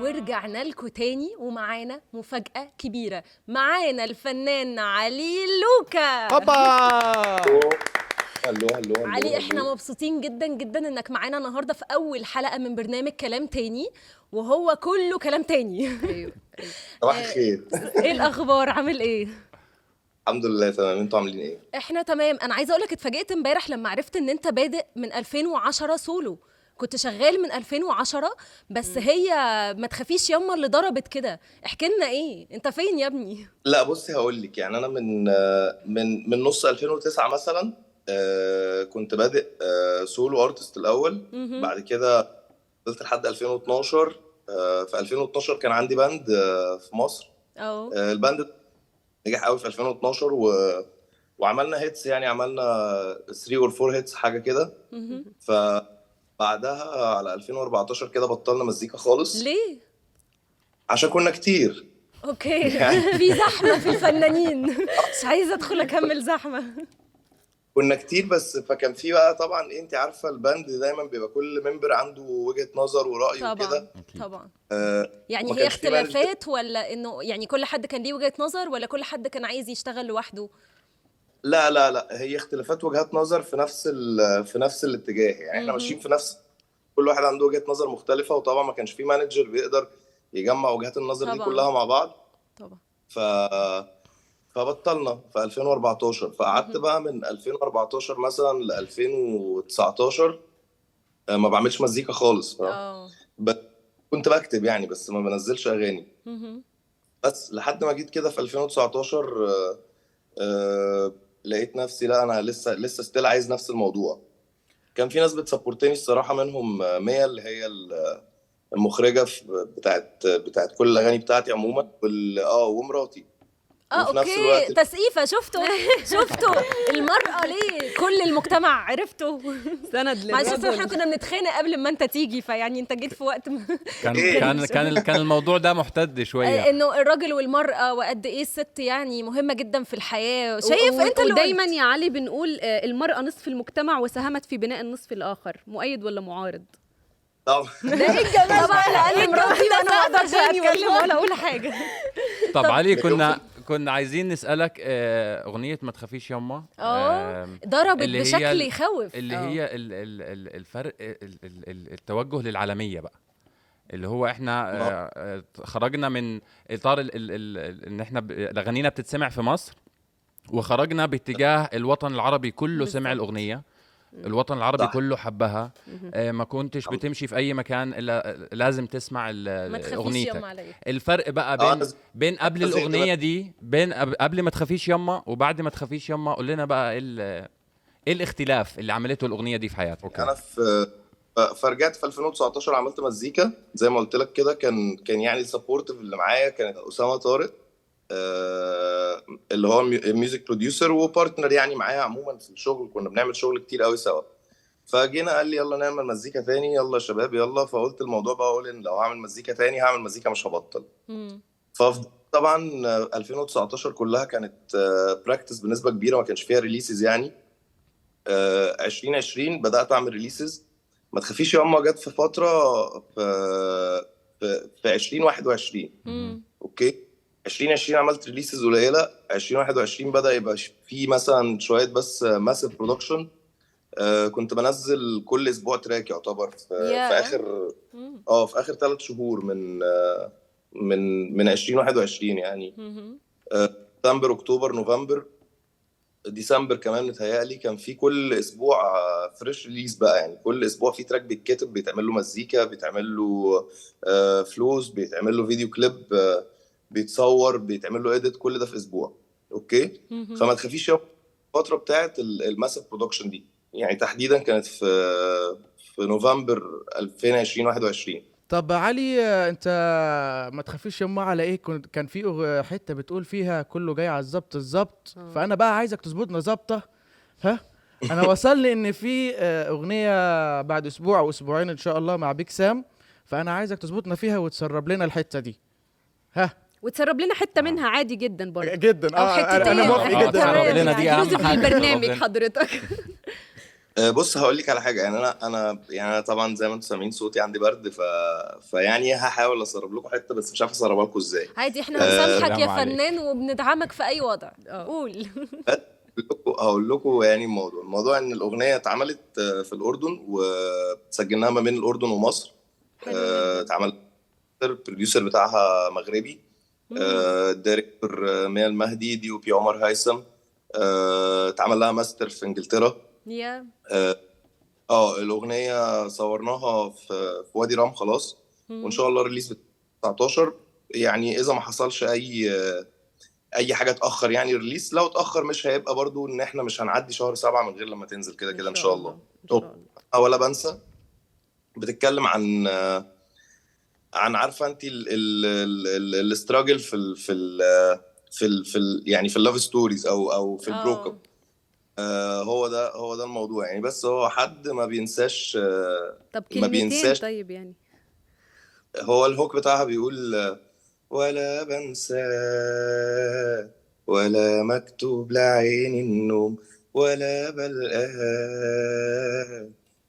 ورجعنا لكم تاني ومعانا مفاجأة كبيرة. معانا الفنان علي لوكا. هوبا! هلو هلو هلو علي. إحنا مبسوطين جدا جدا إنك معانا النهارده في أول حلقة من برنامج كلام تاني وهو كله كلام تاني. أيوه صباح الخير. إيه الأخبار؟ عامل إيه؟ الحمد لله تمام. إنتوا عاملين إيه؟ إحنا تمام. أنا عايزة أقول لك اتفاجئت إمبارح لما عرفت إن أنت بادئ من 2010 سولو. كنت شغال من 2010 بس هي ما تخافيش ياما اللي ضربت كده. احكي لنا إيه؟ انت فين يا ابني؟ لا بصي هقول لك يعني أنا من من من نص 2009 مثلا آه، كنت بادئ آه، solo artist الأول. مهم. بعد كده فضلت لحد 2012 آه، في 2012 كان عندي باند في مصر. آه الباند نجح قوي في 2012 و وعملنا hits يعني عملنا 3 or 4 hits حاجة كده. مهم. فبعدها على 2014 كده بطلنا مزيكا خالص. ليه؟ عشان كنا كتير. okay. في زحمة في الفنانين. مش عايزة أدخل أكمل زحمة. كنا كتير بس فكان في بقى طبعا إيه، أنت عارفة الباند دايما بيبقى كل member عنده وجهة نظر ورأي طبعا وكده. طبعا. آه يعني هي. اختلافات ولا إنه يعني كل حد كان ليه وجهة نظر ولا كل حد كان عايز يشتغل لوحده؟ لا لا لا هي اختلافات وجهات نظر في نفس في نفس الاتجاه يعني إحنا. ماشيين في نفس كل واحد عنده وجهة نظر مختلفة وطبعا ما كانش في مانجر بيقدر يجمع وجهات النظر دي طبعاً. كلها مع بعض طبعا ف فبطلنا في 2014 فقعدت. بقى من 2014 مثلا ل 2019 آه، ما بعملش مزيكا خالص ف... آه ب... كنت بكتب يعني بس ما بنزلش أغاني. بس لحد ما جيت كده في 2019 آه، آه، لقيت نفسي لا أنا لسه لسه still عايز نفس الموضوع. كان في ناس بت support ني الصراحة منهم ميا اللي هي ال- المخرجة بتاعت بتاعت كل الأغاني بتاعتي عموما آه ومراتي. آه okay. تسقيفة شفتوا شفتوا المرأة ليه؟ كل المجتمع عرفته. سند معلش إحنا كنا بنتخانق قبل ما انت تيجي فيعني انت جيت في وقت م... كان إيه؟ كان كان كان الموضوع ده محتد شوية. إنه الراجل والمرأة وقد إيه الست يعني مهمة جدا في الحياة. شايف و- أنت اللي ودايما قلت. يا علي بنقول آه، المرأة نصف المجتمع وساهمت في بناء النصف الآخر مؤيد ولا معارض؟ طبعا. ده إيه الجمال؟ طبعا لأن مراتي وأنا ما أقدرش أتكلم ولا أقول حاجة. طب علي كنا كنا عايزين نسألك آه، أغنية ما تخافيش يما آه آم، ضربت اللي هي بشكل ال- يخوف. اللي آه. هي ال- ال- ال- الفرق ال- ال- ال- التوجه للعالمية بقى. اللي هو إحنا آه، آه، خرجنا من إطار ال- ال- ال- ال- إن إحنا ب- اغانينا بتتسمع في مصر وخرجنا باتجاه الوطن العربي كله سمع بالظبط. الأغنية. الوطن العربي صح. كله حبها. آه، ما كنتش بتمشي في أي مكان إلا لازم تسمع تخافيش أغنيتك. الفرق بقى آه، بين لازم- بين قبل الأغنية دي بين قب- قبل ما تخافيش يما وبعد ما تخافيش يما قول لنا بقى إيه ال- إيه الاختلاف اللي عملته الأغنية دي في حياتك؟ أنا في ف- فرجعت في 2019 عملت مزيكا. زي ما قلت لك كده كان كان يعني ال supportive اللي معايا كانت أسامة طارق. آه، اللي هو mu- music producer و partner يعني معايا عموما في الشغل. كنا بنعمل شغل كتير قوي سوا. فجينا قال لي يلا نعمل مزيكا تاني. يلا يا شباب يلا. فقلت الموضوع بقى أقول إن لو هعمل مزيكا تاني هعمل مزيكا مش هبطل. فطبعا آه، 2019 كلها كانت practice بنسبة كبيرة ما كانش فيها releases يعني. آه، 2020 بدأت أعمل releases ما تخافيش يا اما جت في فترة في في, في 2021 مم. okay؟ 2020 عملت releases قليلة 2021 بدأ يبقى في مثلا شوية بس massive production كنت بنزل كل أسبوع track يعتبر في, في ياه. اخر. آه في آخر ثلاث شهور من آه، من من 2021 يعني مهم. سبتمبر أكتوبر نوفمبر ديسمبر كمان متهيألي كان في كل أسبوع fresh release بقى يعني كل أسبوع في track بيتكتب بيتعمل له مزيكا بيتعمل له آه، فلوس بيتعمل له فيديو كليب آه، بيتصور بيتعمل له edit كل ده في أسبوع. okay. فما تخافيش يا الفترة بتاعت ال massive production دي. يعني تحديدا كانت في في نوفمبر 2020 21 طب علي أنت ما تخافيش يما على إيه؟ كنت كان في حتة بتقول فيها كله جاي على الظبط الظبط آه. فأنا بقى عايزك تظبطنا ظابطه ها؟ أنا وصلني إن في آه، أغنية بعد أسبوع أو أسبوعين إن شاء الله مع بيك سام فأنا عايزك تظبطنا فيها وتسرب لنا الحتة دي. ها؟ وتسرب لنا حتة منها عادي جدا برضه. جدا. أو آه حتتين. أنا أنا موافق. آه، جدا. تسرب لنا دي اهم حاجة لنا. حضرتك. آه، بص هقول لك على حاجة. يعني أنا أنا يعني أنا طبعا زي ما أنتم سامعين صوتي عندي برد ف... فيعني هحاول أسرب لكم حتة بس مش عارف أسربها لكم إزاي. عادي إحنا آه، بنسامحك يا سلام عليك. فنان وبندعمك في أي وضع. قول. هقول لكم يعني الموضوع. الموضوع إن الأغنية اتعملت آه، في الأردن وسجلناها ما بين الأردن ومصر. آه،. اتعمل ال producer بتاعها مغربي. آه، ال director آه، ميا المهدي دي أو بي عمر هيثم. آه، اتعمل لها ماستر في انجلترا. يا آه آه، الأغنية صورناها في في وادي رام خلاص. وإن شاء الله release 19 يعني إذا ما حصلش أي أي حاجة اتاخر يعني release لو اتاخر مش هيبقى برضو إن إحنا مش هنعدي شهر سبعة من غير لما تنزل كده كده إن شاء الله إن شاء الله. ولا بنسى. بتتكلم عن عن عارفة انت ال struggle في ال في ال في ال في ال يعني في ال love stories أو أو في ال break up آه. هو ده هو ده الموضوع يعني. بس هو حد ما بينساش آه طب ما بينساش طيب يعني. هو ال hook بتاعها بيقول آه، ولا بنسى ولا مكتوب لعين النوم ولا بلقاها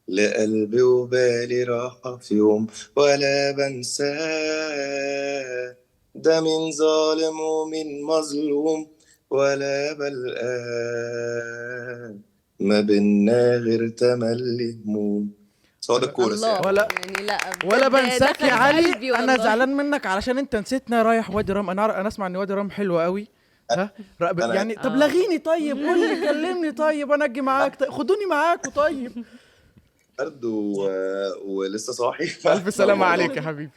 لقلبي وبالي راحة في يوم ولا بنسى ده من ظالم ومن مظلوم ولا بلقاه ما بينا غير تملي هموم. هو ده الكورس يعني ولا- يعني لا ولا بنساك يا علي أنا. زعلان منك علشان أنت نسيتنا رايح وادي رام أنا أنا أسمع إن وادي رام حلو قوي ها؟ يعني طب آه. لغيني طيب قول لي كلمني طيب أنا أجي معاك. طيب خدوني معاكوا طيب. برد و... ولسه صاحي ألف سلامة عليك يا حبيبي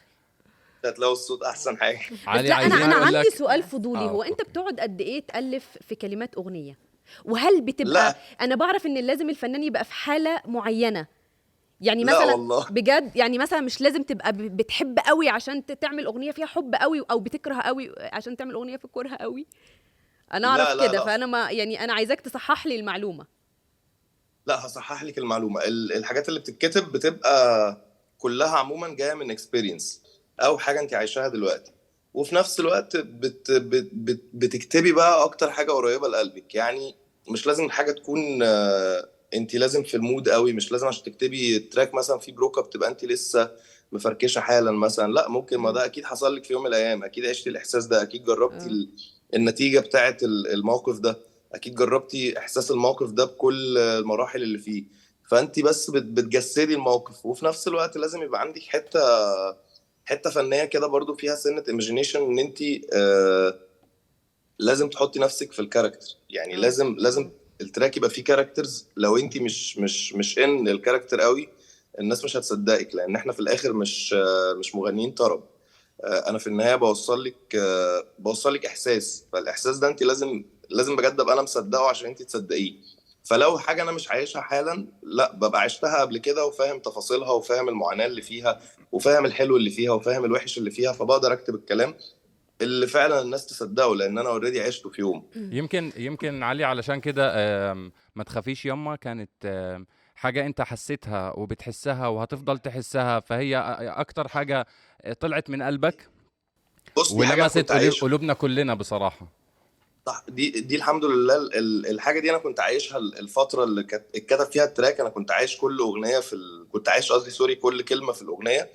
هتلاقوا الصوت أحسن حاجة علي لا أنا عايزين أنا عندي لك- سؤال فضولي آه، هو أنت. بتقعد قد إيه تألف في كلمات أغنية وهل بتبقى لا. أنا بعرف إن لازم الفنان يبقى في حالة معينة يعني لا مثلا والله. بجد يعني مثلا مش لازم تبقى بتحب قوي عشان تعمل أغنية فيها حب قوي أو بتكره قوي عشان تعمل أغنية في كره قوي أنا لا، أعرف لا، كده لا. فأنا ما يعني أنا عايزاك تصحح لي المعلومة لا هصحح لك المعلومة. ال- الحاجات اللي بتتكتب بتبقى كلها عموما جاية من experience أو حاجة انت عايشاها دلوقتي. وفي نفس الوقت بت بت بت بتكتبي بقى أكتر حاجة قريبة لقلبك. يعني مش لازم الحاجة تكون آه، انت لازم في ال mood قوي مش لازم عشان تكتبي track مثلا في break up تبقى انت لسه مفركشة حالا مثلا. لا ممكن ما ده أكيد حصل لك في يوم من الأيام. أكيد عشتي الإحساس ده. أكيد جربتي. ال- النتيجة بتاعه الموقف ده. أكيد جربتي إحساس الموقف ده بكل المراحل اللي فيه. فانت بس بت- بتجسدي الموقف وفي نفس الوقت لازم يبقى عندك حتة حتة فنية كده برضو فيها سنة imagination إن انت آه لازم تحطي نفسك في ال character يعني. لازم لازم ال track يبقى فيه characters لو انت مش مش مش ان ال character قوي الناس مش هتصدقك لأن إحنا في الآخر مش مش مغنيين طرب. آه أنا في النهاية بوصل لك آه بوصل لك إحساس. فالإحساس ده انت لازم لازم بجد ابقى أنا مصدقه عشان انت تصدقيه. فلو حاجة أنا مش عايشها حالا لأ ببقى عشتها قبل كده وفاهم تفاصيلها وفاهم المعاناة اللي فيها وفاهم الحلو اللي فيها وفاهم الوحش اللي فيها فبقدر أكتب الكلام اللي فعلا الناس تصدقه لأن أنا اوريدي عشته في يوم. يمكن يمكن علي علشان كده ما تخافيش يما كانت حاجة أنت حسيتها وبتحسها وهتفضل تحسها فهي أ- أكتر حاجة طلعت من قلبك ولمست قلوبنا كلنا بصراحة. صح دي دي الحمد لله ال- ال- الحاجة دي أنا كنت عايشها ال- الفترة اللي كانت اتكتب فيها ال track أنا كنت عايش كل أغنية في ال... كنت عايش قصدي sorry كل كلمة في الأغنية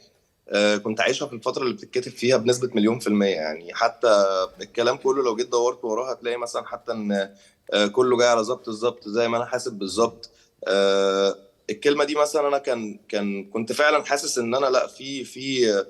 آه كنت عايشها في الفترة اللي بتتكتب فيها بنسبة مليون في المية يعني حتى الكلام كله لو جيت دورت وراه هتلاقي مثلا حتى إن آه كله جاي على ظبط الظبط زي ما أنا حاسب بالظبط آه الكلمة دي مثلا أنا كان كان كنت فعلا حاسس إن أنا لأ في في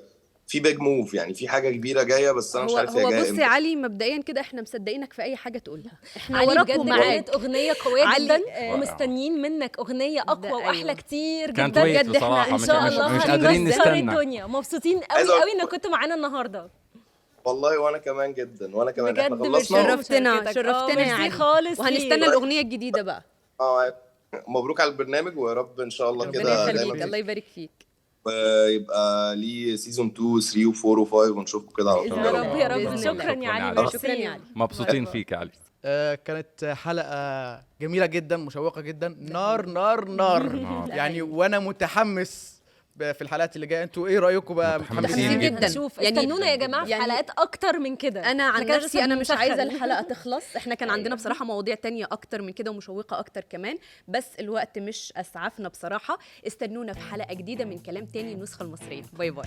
في بيج موف يعني في حاجة كبيرة جاية بس أنا مش هو عارف هي هو جاية بص إمتى. يا علي مبدئيا كده إحنا مصدقينك في أي حاجة تقولها إحنا علي وراك بجد ومعاك كانت أغنية قوية جدا آه، ومستنيين منك أغنية أقوى وأحلى أيوة. كتير جدا بجد إن مش, شاء الله مش قادرين نستنى الدنيا مبسوطين قوي قوي إنك كنت معانا النهارده والله وأنا كمان جدا وأنا كمان إحنا بجد خلصنا ميرسي شرفتنا،. شرفتنا آه، يا علي. خالص وهنستنى. الأغنية الجديدة بقى آه مبروك على البرنامج ويا رب إن شاء الله ربنا كده يخليك دايما الله يبارك فيك يبقى ليه سيزون 2 3 و4 و5 ونشوفكم كده على طول. يا رب يا رب. شكرا. يا علي شكراً يا علي مبسوطين فيك يا علي. آه كانت حلقة جميلة جدا مشوقة جدا. نار نار نار. نار. يعني وأنا متحمس في الحلقات اللي جاية. أنتوا إيه رأيكم بقى؟ متحمسين جدا. شوف يعني- استنونا يا جماعة في يعني- حلقات أكتر من كده. أنا عن نفسي أنا مش عايزة. الحلقة تخلص. إحنا كان عندنا بصراحة مواضيع تانية أكتر من كده ومشوقة أكتر كمان. بس الوقت مش أسعفنا بصراحة. استنونا في حلقة جديدة من كلام تاني النسخة المصرية. باي باي.